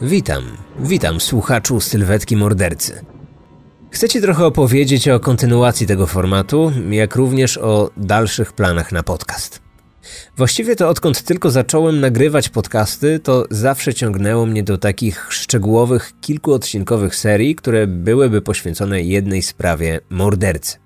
Witam, witam słuchaczu sylwetki mordercy. Chcę trochę opowiedzieć o kontynuacji tego formatu, jak również o dalszych planach na podcast. Właściwie to odkąd tylko zacząłem nagrywać podcasty, to zawsze ciągnęło mnie do takich szczegółowych, kilkuodcinkowych serii, które byłyby poświęcone jednej sprawie mordercy.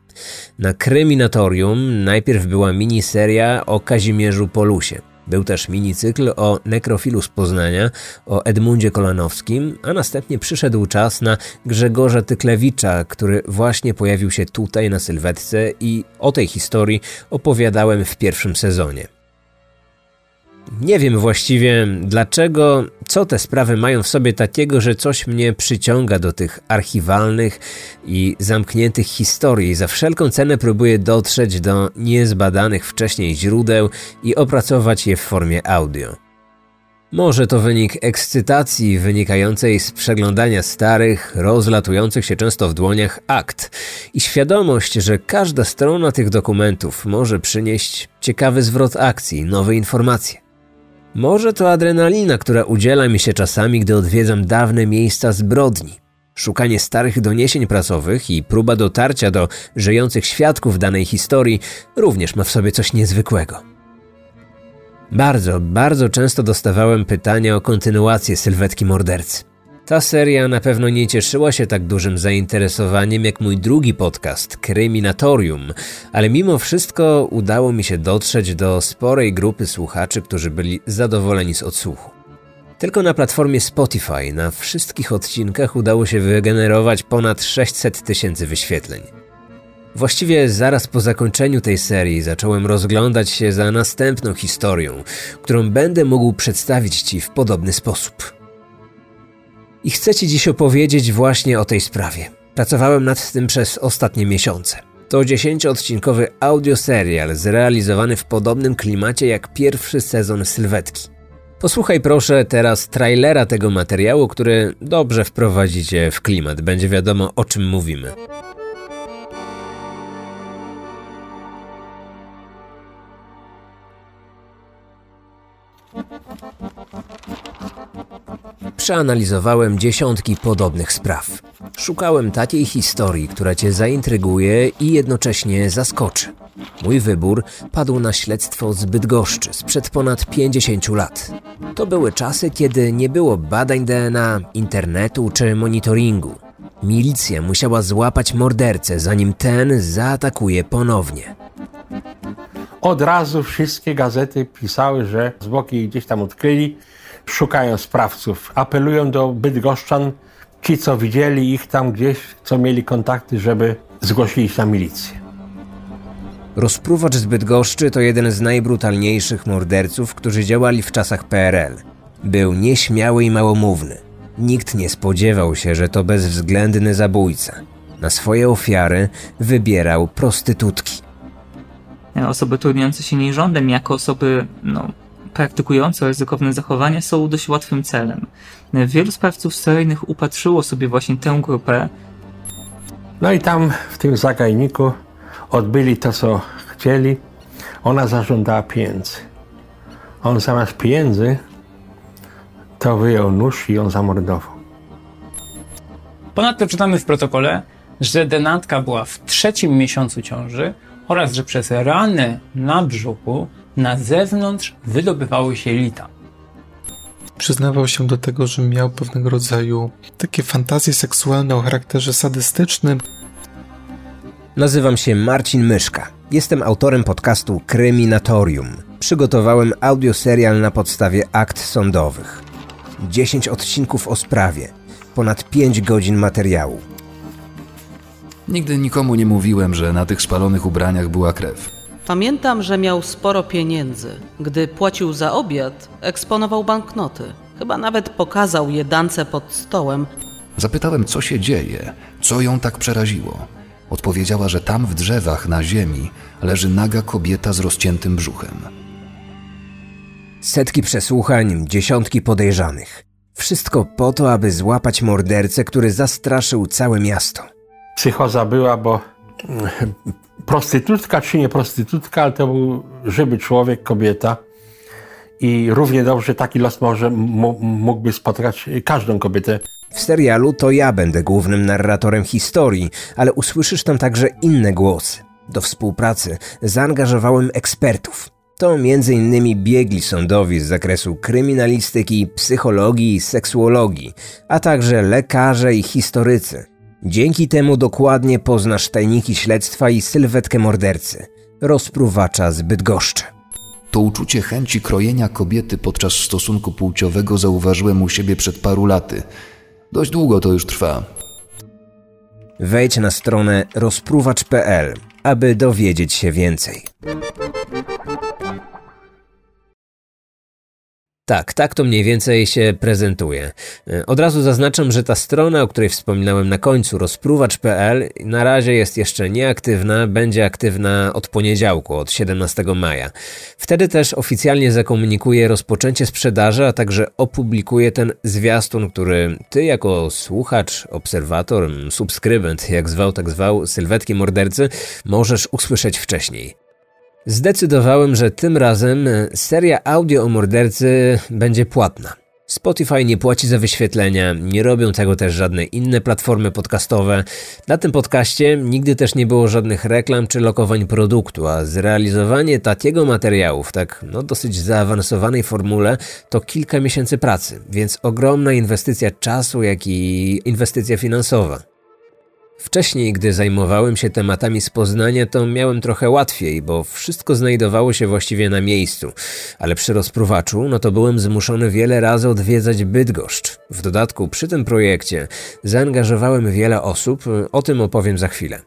Na Kryminatorium najpierw była miniseria o Kazimierzu Polusie. Był też minicykl o nekrofilu z Poznania, o Edmundzie Kolanowskim, a następnie przyszedł czas na Grzegorza Tyklewicza, który właśnie pojawił się tutaj na sylwetce i o tej historii opowiadałem w pierwszym sezonie. Nie wiem właściwie dlaczego, co te sprawy mają w sobie takiego, że coś mnie przyciąga do tych archiwalnych i zamkniętych historii. Za wszelką cenę próbuję dotrzeć do niezbadanych wcześniej źródeł i opracować je w formie audio. Może to wynik ekscytacji wynikającej z przeglądania starych, rozlatujących się często w dłoniach akt i świadomość, że każda strona tych dokumentów może przynieść ciekawy zwrot akcji, nowe informacje. Może to adrenalina, która udziela mi się czasami, gdy odwiedzam dawne miejsca zbrodni. Szukanie starych doniesień prasowych i próba dotarcia do żyjących świadków danej historii również ma w sobie coś niezwykłego. Bardzo, bardzo często dostawałem pytania o kontynuację sylwetki mordercy. Ta seria na pewno nie cieszyła się tak dużym zainteresowaniem jak mój drugi podcast, Kryminatorium, ale mimo wszystko udało mi się dotrzeć do sporej grupy słuchaczy, którzy byli zadowoleni z odsłuchu. Tylko na platformie Spotify na wszystkich odcinkach udało się wygenerować ponad 600 tysięcy wyświetleń. Właściwie zaraz po zakończeniu tej serii zacząłem rozglądać się za następną historią, którą będę mógł przedstawić Ci w podobny sposób. I chcę Ci dziś opowiedzieć właśnie o tej sprawie. Pracowałem nad tym przez ostatnie miesiące. To dziesięcioodcinkowy audioserial zrealizowany w podobnym klimacie jak pierwszy sezon Sylwetki. Posłuchaj proszę teraz trailera tego materiału, który dobrze wprowadzi Cię w klimat. Będzie wiadomo o czym mówimy. Przeanalizowałem dziesiątki podobnych spraw. Szukałem takiej historii, która Cię zaintryguje i jednocześnie zaskoczy. Mój wybór padł na śledztwo z Bydgoszczy sprzed ponad 50 lat. To były czasy, kiedy nie było badań DNA, internetu czy monitoringu. Milicja musiała złapać mordercę, zanim ten zaatakuje ponownie. Od razu wszystkie gazety pisały, że zwłoki gdzieś tam odkryli, szukają sprawców. Apelują do bydgoszczan, ci co widzieli ich tam gdzieś, co mieli kontakty, żeby zgłosili się na milicję. Rozpruwacz z Bydgoszczy to jeden z najbrutalniejszych morderców, którzy działali w czasach PRL. Był nieśmiały i małomówny. Nikt nie spodziewał się, że to bezwzględny zabójca. Na swoje ofiary wybierał prostytutki. Osoby trudniące się nierządem jako osoby no, praktykujące ryzykowne zachowania są dość łatwym celem. Wielu sprawców seryjnych upatrzyło sobie właśnie tę grupę. No i tam w tym zagajniku odbyli to, co chcieli. Ona zażądała pieniędzy. On zamiast pieniędzy to wyjął nóż i ją zamordował. Ponadto czytamy w protokole, że denatka była w trzecim miesiącu ciąży oraz że przez rany na brzuchu na zewnątrz wydobywały się lita. Przyznawał się do tego, że miał pewnego rodzaju takie fantazje seksualne o charakterze sadystycznym. Nazywam się Marcin Myszka. Jestem autorem podcastu Kryminatorium. Przygotowałem audioserial na podstawie akt sądowych. 10 odcinków o sprawie, ponad 5 godzin materiału. Nigdy nikomu nie mówiłem, że na tych spalonych ubraniach była krew. Pamiętam, że miał sporo pieniędzy. Gdy płacił za obiad, eksponował banknoty. Chyba nawet pokazał je dance pod stołem. Zapytałem, co się dzieje, co ją tak przeraziło. Odpowiedziała, że tam w drzewach na ziemi leży naga kobieta z rozciętym brzuchem. Setki przesłuchań, dziesiątki podejrzanych. Wszystko po to, aby złapać mordercę, który zastraszył całe miasto. Psychoza była, bo prostytutka czy nie prostytutka, ale to był żywy człowiek, kobieta. i równie dobrze taki los może mógłby spotkać każdą kobietę. W serialu to ja będę głównym narratorem historii, ale usłyszysz tam także inne głosy. Do współpracy zaangażowałem ekspertów. To m.in. biegli sądowi z zakresu kryminalistyki, psychologii, seksuologii, a także lekarze i historycy. Dzięki temu dokładnie poznasz tajniki śledztwa i sylwetkę mordercy, rozpruwacza z Bydgoszczy. To uczucie chęci krojenia kobiety podczas stosunku płciowego zauważyłem u siebie przed paru laty. Dość długo to już trwa. Wejdź na stronę rozpruwacz.pl, aby dowiedzieć się więcej. Tak, tak to mniej więcej się prezentuje. E, od razu zaznaczam, że ta strona, o której wspominałem na końcu, rozpruwacz.pl, na razie jest jeszcze nieaktywna, będzie aktywna od poniedziałku, od 17 maja. Wtedy też oficjalnie zakomunikuję rozpoczęcie sprzedaży, a także opublikuję ten zwiastun, który ty jako słuchacz, obserwator, subskrybent, jak zwał, tak zwał, sylwetki mordercy, możesz usłyszeć wcześniej. Zdecydowałem, że tym razem e, seria audio o mordercy będzie płatna. Spotify nie płaci za wyświetlenia, nie robią tego też żadne inne platformy podcastowe. Na tym podcaście nigdy też nie było żadnych reklam czy lokowań produktu, a zrealizowanie takiego materiału w tak no, dosyć zaawansowanej formule to kilka miesięcy pracy, więc ogromna inwestycja czasu, jak i inwestycja finansowa. Wcześniej, gdy zajmowałem się tematami z Poznania, to miałem trochę łatwiej, bo wszystko znajdowało się właściwie na miejscu. Ale przy rozpruwaczu, no to byłem zmuszony wiele razy odwiedzać Bydgoszcz. W dodatku, przy tym projekcie zaangażowałem wiele osób, o tym opowiem za chwilę.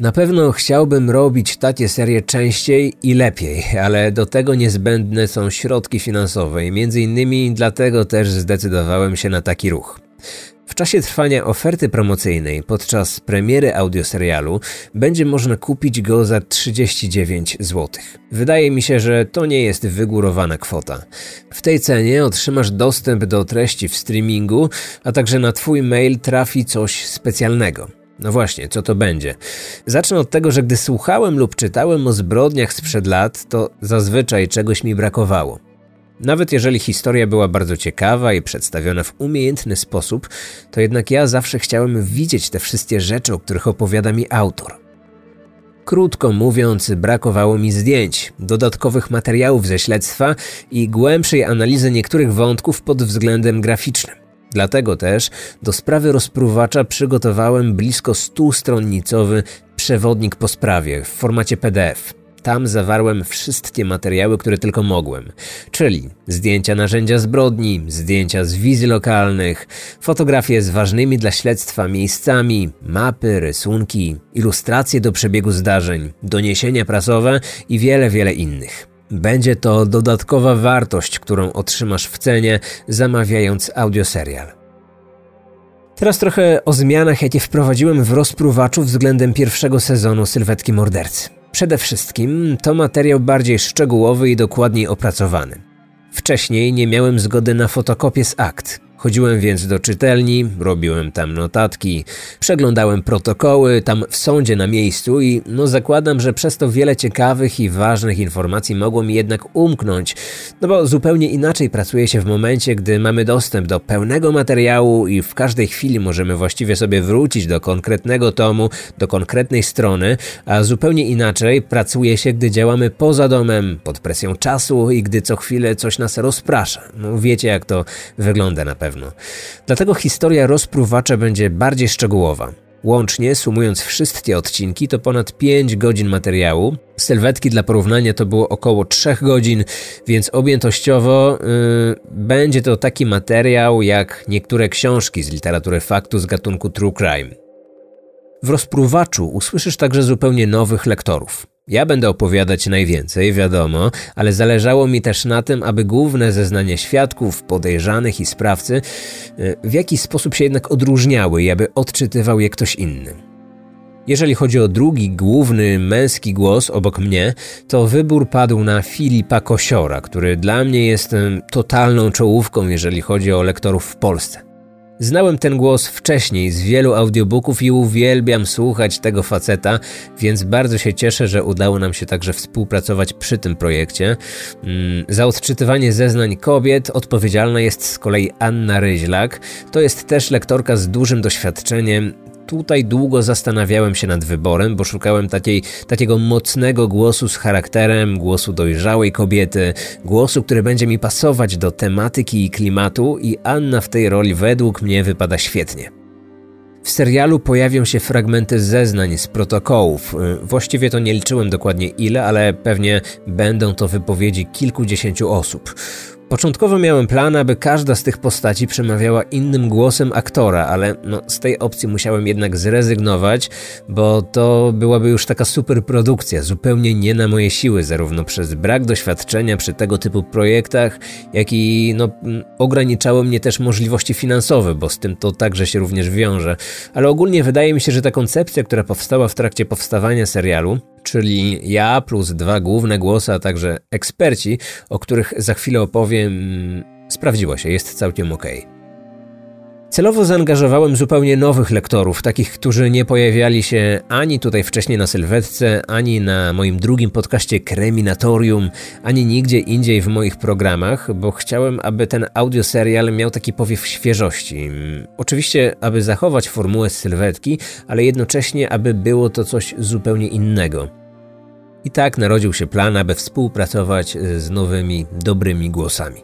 Na pewno chciałbym robić takie serie częściej i lepiej, ale do tego niezbędne są środki finansowe i między innymi dlatego też zdecydowałem się na taki ruch. Czasie trwania oferty promocyjnej podczas premiery audioserialu będzie można kupić go za 39 zł. Wydaje mi się, że to nie jest wygórowana kwota. W tej cenie otrzymasz dostęp do treści w streamingu, a także na Twój mail trafi coś specjalnego. No właśnie, co to będzie? Zacznę od tego, że gdy słuchałem lub czytałem o zbrodniach sprzed lat, to zazwyczaj czegoś mi brakowało. Nawet jeżeli historia była bardzo ciekawa i przedstawiona w umiejętny sposób, to jednak ja zawsze chciałem widzieć te wszystkie rzeczy, o których opowiada mi autor. Krótko mówiąc, brakowało mi zdjęć, dodatkowych materiałów ze śledztwa i głębszej analizy niektórych wątków pod względem graficznym. Dlatego też do sprawy rozpruwacza przygotowałem blisko 100-stronnicowy przewodnik po sprawie w formacie PDF. Tam zawarłem wszystkie materiały, które tylko mogłem, czyli zdjęcia narzędzia zbrodni, zdjęcia z wizji lokalnych, fotografie z ważnymi dla śledztwa miejscami, mapy, rysunki, ilustracje do przebiegu zdarzeń, doniesienia prasowe i wiele, wiele innych. Będzie to dodatkowa wartość, którą otrzymasz w cenie, zamawiając audioserial. Teraz trochę o zmianach, jakie wprowadziłem w rozpruwaczu względem pierwszego sezonu Sylwetki Mordercy. Przede wszystkim to materiał bardziej szczegółowy i dokładniej opracowany. Wcześniej nie miałem zgody na fotokopię z akt, Chodziłem więc do czytelni, robiłem tam notatki, przeglądałem protokoły tam w sądzie na miejscu i no zakładam, że przez to wiele ciekawych i ważnych informacji mogło mi jednak umknąć, no bo zupełnie inaczej pracuje się w momencie, gdy mamy dostęp do pełnego materiału i w każdej chwili możemy właściwie sobie wrócić do konkretnego tomu, do konkretnej strony, a zupełnie inaczej pracuje się, gdy działamy poza domem, pod presją czasu i gdy co chwilę coś nas rozprasza. No wiecie jak to wygląda na pewno pewno. Dlatego historia rozpruwacza będzie bardziej szczegółowa. Łącznie, sumując wszystkie odcinki, to ponad 5 godzin materiału. Sylwetki dla porównania to było około 3 godzin, więc objętościowo yy, będzie to taki materiał jak niektóre książki z literatury faktu z gatunku true crime. W rozpruwaczu usłyszysz także zupełnie nowych lektorów. Ja będę opowiadać najwięcej, wiadomo, ale zależało mi też na tym, aby główne zeznania świadków, podejrzanych i sprawcy e, w jakiś sposób się jednak odróżniały i aby odczytywał je ktoś inny. Jeżeli chodzi o drugi, główny, męski głos obok mnie, to wybór padł na Filipa Kosiora, który dla mnie jest totalną czołówką, jeżeli chodzi o lektorów w Polsce. Znałem ten głos wcześniej z wielu audiobooków i uwielbiam słuchać tego faceta, więc bardzo się cieszę, że udało nam się także współpracować przy tym projekcie. Mm, za odczytywanie zeznań kobiet odpowiedzialna jest z kolei Anna Ryźlak. To jest też lektorka z dużym doświadczeniem tutaj długo zastanawiałem się nad wyborem, bo szukałem takiej, takiego mocnego głosu z charakterem, głosu dojrzałej kobiety, głosu, który będzie mi pasować do tematyki i klimatu, i Anna w tej roli według mnie wypada świetnie. W serialu pojawią się fragmenty zeznań z protokołów. Właściwie to nie liczyłem dokładnie ile, ale pewnie będą to wypowiedzi kilkudziesięciu osób. Początkowo miałem plan, aby każda z tych postaci przemawiała innym głosem aktora, ale no, z tej opcji musiałem jednak zrezygnować, bo to byłaby już taka super produkcja, zupełnie nie na moje siły, zarówno przez brak doświadczenia przy tego typu projektach, jak i no, mnie też możliwości finansowe, bo z tym to także się również wiąże. Ale ogólnie wydaje mi się, że ta koncepcja, która powstała w trakcie powstawania serialu, czyli ja plus dwa główne głosy, a także eksperci, o których za chwilę opowiem, sprawdziła się, jest całkiem ok. Celowo zaangażowałem zupełnie nowych lektorów, takich, którzy nie pojawiali się ani tutaj wcześniej na sylwetce, ani na moim drugim podcaście Kreminatorium, ani nigdzie indziej w moich programach, bo chciałem, aby ten audioserial miał taki powiew świeżości. Oczywiście, aby zachować formułę sylwetki, ale jednocześnie, aby było to coś zupełnie innego. I tak narodził się plan, aby współpracować z nowymi, dobrymi głosami.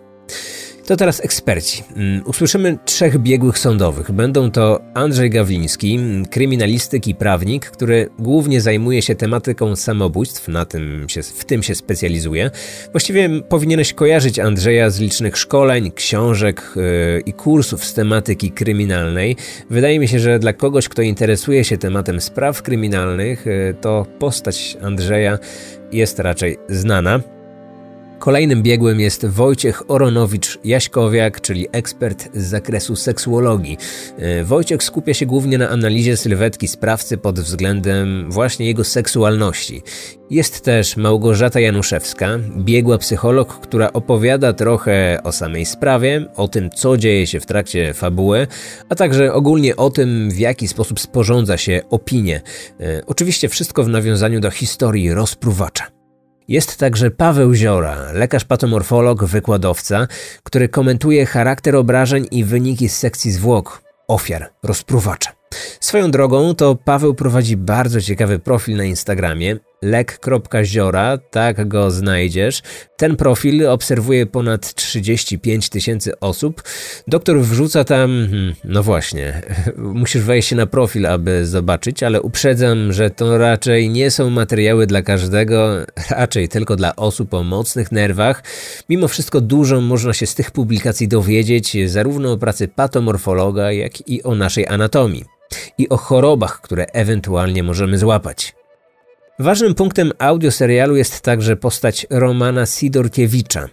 To teraz eksperci. Mm, usłyszymy trzech biegłych sądowych. Będą to Andrzej Gawliński, kryminalistyk i prawnik, który głównie zajmuje się tematyką samobójstw, na tym się, w tym się specjalizuje. Właściwie powinieneś kojarzyć Andrzeja z licznych szkoleń, książek yy, i kursów z tematyki kryminalnej. Wydaje mi się, że dla kogoś, kto interesuje się tematem spraw kryminalnych, yy, to postać Andrzeja jest raczej znana. Kolejnym biegłym jest Wojciech Oronowicz-Jaśkowiak, czyli ekspert z zakresu seksuologii. E, Wojciech skupia się głównie na analizie sylwetki sprawcy pod względem właśnie jego seksualności. Jest też Małgorzata Januszewska, biegła psycholog, która opowiada trochę o samej sprawie, o tym, co dzieje się w trakcie fabuły, a także ogólnie o tym, w jaki sposób sporządza się opinie. E, oczywiście wszystko w nawiązaniu do historii rozpruwacza. Jest także Paweł Ziora, lekarz patomorfolog, wykładowca, który komentuje charakter obrażeń i wyniki z sekcji zwłok ofiar rozpruwacza. Swoją drogą to Paweł prowadzi bardzo ciekawy profil na Instagramie lek.ziora, tak go znajdziesz. Ten profil obserwuje ponad 35 tysięcy osób. Doktor wrzuca tam, hmm, no właśnie, musisz wejść na profil, aby zobaczyć, ale uprzedzam, że to raczej nie są materiały dla każdego, raczej tylko dla osób o mocnych nerwach. Mimo wszystko dużo można się z tych publikacji dowiedzieć, zarówno o pracy patomorfologa, jak i o naszej anatomii i o chorobach, które ewentualnie możemy złapać. Ważnym punktem audioserialu jest także postać Romana Sidorkiewicza,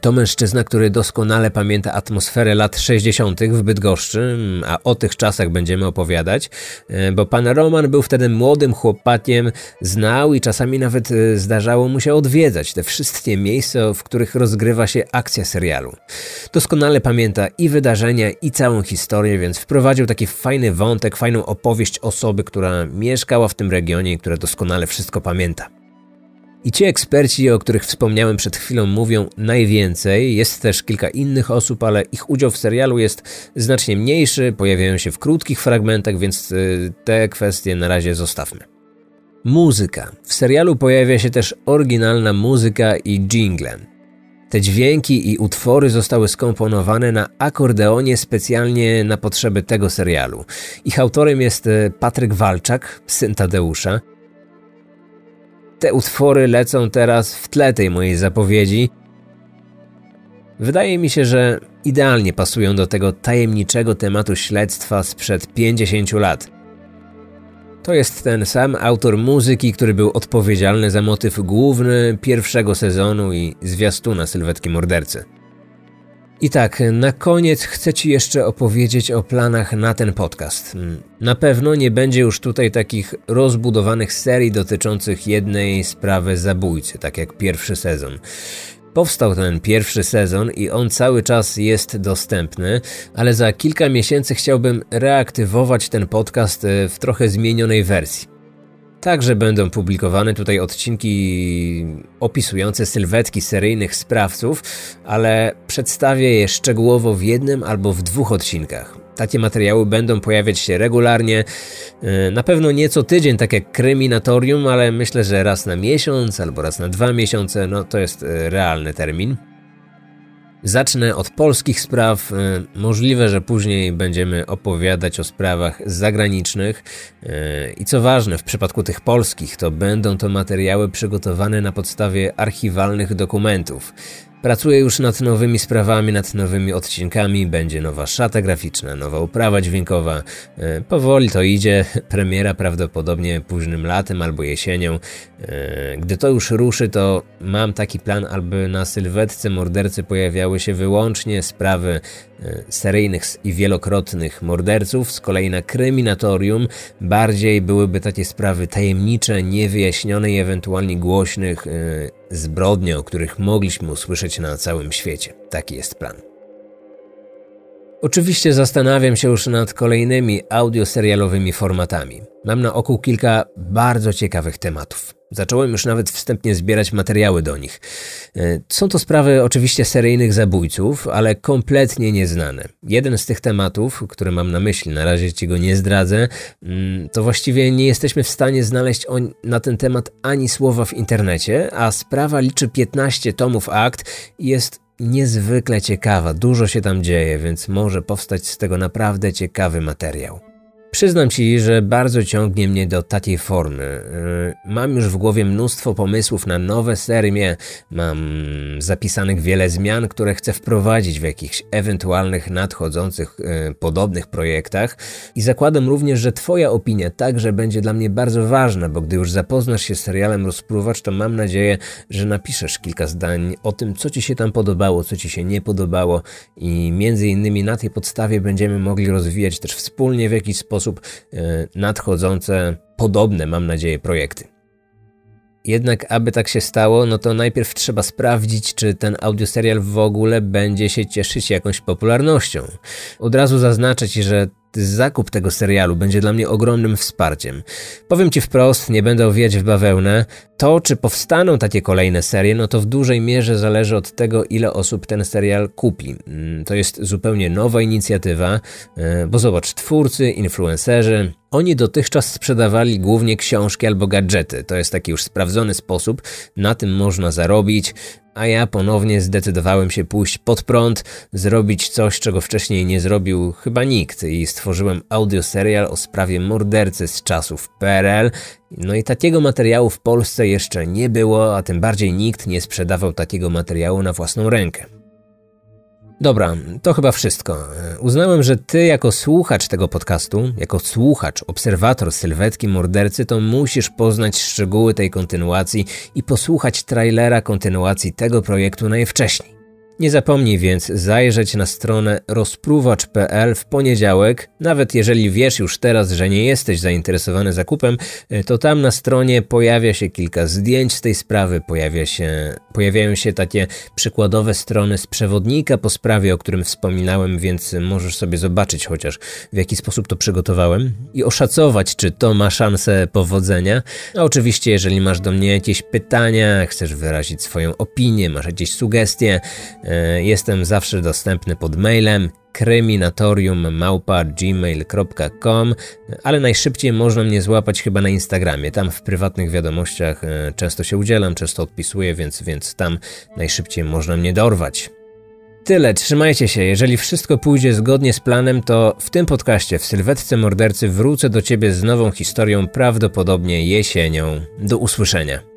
to mężczyzna, który doskonale pamięta atmosferę lat 60. w Bydgoszczy, mm, a o tych czasach będziemy opowiadać, y, bo pan Roman był wtedy młodym chłopakiem, znał i czasami nawet y, zdarzało mu się odwiedzać te wszystkie miejsca, w których rozgrywa się akcja serialu. Doskonale pamięta i wydarzenia, i całą historię, więc wprowadził taki fajny wątek, fajną opowieść osoby, która mieszkała w tym regionie i która doskonale wszystko pamięta. I ci eksperci, o których wspomniałem przed chwilą, mówią najwięcej. Jest też kilka innych osób, ale ich udział w serialu jest znacznie mniejszy, pojawiają się w krótkich fragmentach, więc y, te kwestie na razie zostawmy. Muzyka. W serialu pojawia się też oryginalna muzyka i jingle. Te dźwięki i utwory zostały skomponowane na akordeonie specjalnie na potrzeby tego serialu. Ich autorem jest y, Patryk Walczak, syn Tadeusza, te utwory lecą teraz w tle tej mojej zapowiedzi. Wydaje mi się, że idealnie pasują do tego tajemniczego tematu śledztwa sprzed 50 lat. To jest ten sam autor muzyki, który był odpowiedzialny za motyw główny pierwszego sezonu i zwiastuna sylwetki mordercy. I tak, na koniec chcę Ci jeszcze opowiedzieć o planach na ten podcast. Na pewno nie będzie już tutaj takich rozbudowanych serii dotyczących jednej sprawy zabójcy, tak jak pierwszy sezon. Powstał ten pierwszy sezon i on cały czas jest dostępny, ale za kilka miesięcy chciałbym reaktywować ten podcast e, w trochę zmienionej wersji. Także będą publikowane tutaj odcinki opisujące sylwetki seryjnych sprawców, ale przedstawię je szczegółowo w jednym albo w dwóch odcinkach. Takie materiały będą pojawiać się regularnie, e, na pewno nie co tydzień, tak jak kryminatorium, ale myślę, że raz na miesiąc albo raz na dwa miesiące, no to jest e, realny termin. Zacznę od polskich spraw. E, możliwe, że później będziemy opowiadać o sprawach zagranicznych. I co ważne, w przypadku tych polskich, to będą to materiały przygotowane na podstawie archiwalnych dokumentów. Pracuję już nad nowymi sprawami, nad nowymi odcinkami. Będzie nowa szata graficzna, nowa uprawa dźwiękowa. E, powoli to idzie. Premiera prawdopodobnie późnym latem albo jesienią. E, gdy to już ruszy, to mam taki plan, aby na sylwetce mordercy pojawiały się wyłącznie sprawy e, seryjnych i wielokrotnych morderców. Z kolei na kryminatorium bardziej byłyby takie sprawy tajemnicze, niewyjaśnione i ewentualnie głośnych zbrodnie, o których mogliśmy usłyszeć na całym świecie. Taki jest plan. Oczywiście zastanawiam się już nad kolejnymi audioserialowymi formatami. Mam na oku kilka bardzo ciekawych tematów. Zacząłem już nawet wstępnie zbierać materiały do nich. E, są to sprawy oczywiście seryjnych zabójców, ale kompletnie nieznane. Jeden z tych tematów, który mam na myśli, na razie ci go nie zdradzę, mm, to właściwie nie jesteśmy w stanie znaleźć na ten temat ani słowa w internecie, a sprawa liczy 15 tomów akt i jest niezwykle ciekawa. Dużo się tam dzieje, więc może powstać z tego naprawdę ciekawy materiał. Przyznam ci, że bardzo ciągnie mnie do takiej formy. Y, mam już w głowie mnóstwo pomysłów na nowe serie, mam zapisanych wiele zmian, które chcę wprowadzić w jakichś ewentualnych nadchodzących y, podobnych projektach. I zakładam również, że twoja opinia także będzie dla mnie bardzo ważna, bo gdy już zapoznasz się z serialem Rozpruwacz, to mam nadzieję, że napiszesz kilka zdań o tym, co ci się tam podobało, co ci się nie podobało. I między innymi na tej podstawie będziemy mogli rozwijać też wspólnie w jakiś sposób sposób e, nadchodzące, podobne, mam nadzieję, projekty. Jednak, aby tak się stało, no to najpierw trzeba sprawdzić, czy ten audioserial w ogóle będzie się cieszyć jakąś popularnością. Od razu zaznaczę ci, że zakup tego serialu będzie dla mnie ogromnym wsparciem. Powiem ci wprost, nie będę owijać w bawełnę. To, czy powstaną takie kolejne serie, no to w dużej mierze zależy od tego, ile osób ten serial kupi. Mm, to jest zupełnie nowa inicjatywa, e, bo zobacz, twórcy, influencerzy, oni dotychczas sprzedawali głównie książki albo gadżety. To jest taki już sprawdzony sposób, na tym można zarobić a ja ponownie zdecydowałem się pójść pod prąd, zrobić coś, czego wcześniej nie zrobił chyba nikt i stworzyłem audioserial o sprawie mordercy z czasów PRL. No i takiego materiału w Polsce jeszcze nie było, a tym bardziej nikt nie sprzedawał takiego materiału na własną rękę. Dobra, to chyba wszystko. Uznałem, że ty jako słuchacz tego podcastu, jako słuchacz, obserwator sylwetki mordercy, to musisz poznać szczegóły tej kontynuacji i posłuchać trailera kontynuacji tego projektu najwcześniej. Nie zapomnij więc zajrzeć na stronę rozpruwacz.pl w poniedziałek. Nawet jeżeli wiesz już teraz, że nie jesteś zainteresowany zakupem, e, to tam na stronie pojawia się kilka zdjęć z tej sprawy, pojawia się, pojawiają się takie przykładowe strony z przewodnika po sprawie, o którym wspominałem, więc możesz sobie zobaczyć chociaż w jaki sposób to przygotowałem i oszacować, czy to ma szansę powodzenia. A oczywiście, jeżeli masz do mnie jakieś pytania, chcesz wyrazić swoją opinię, masz jakieś sugestie, jestem zawsze dostępny pod mailem kryminatorium.gmail.com, ale najszybciej można mnie złapać chyba na Instagramie. Tam w prywatnych wiadomościach e, często się udzielam, często odpisuję, więc, więc tam najszybciej można mnie dorwać. Tyle, trzymajcie się. Jeżeli wszystko pójdzie zgodnie z planem, to w tym podcaście w Sylwetce Mordercy wrócę do Ciebie z nową historią prawdopodobnie jesienią. Do usłyszenia.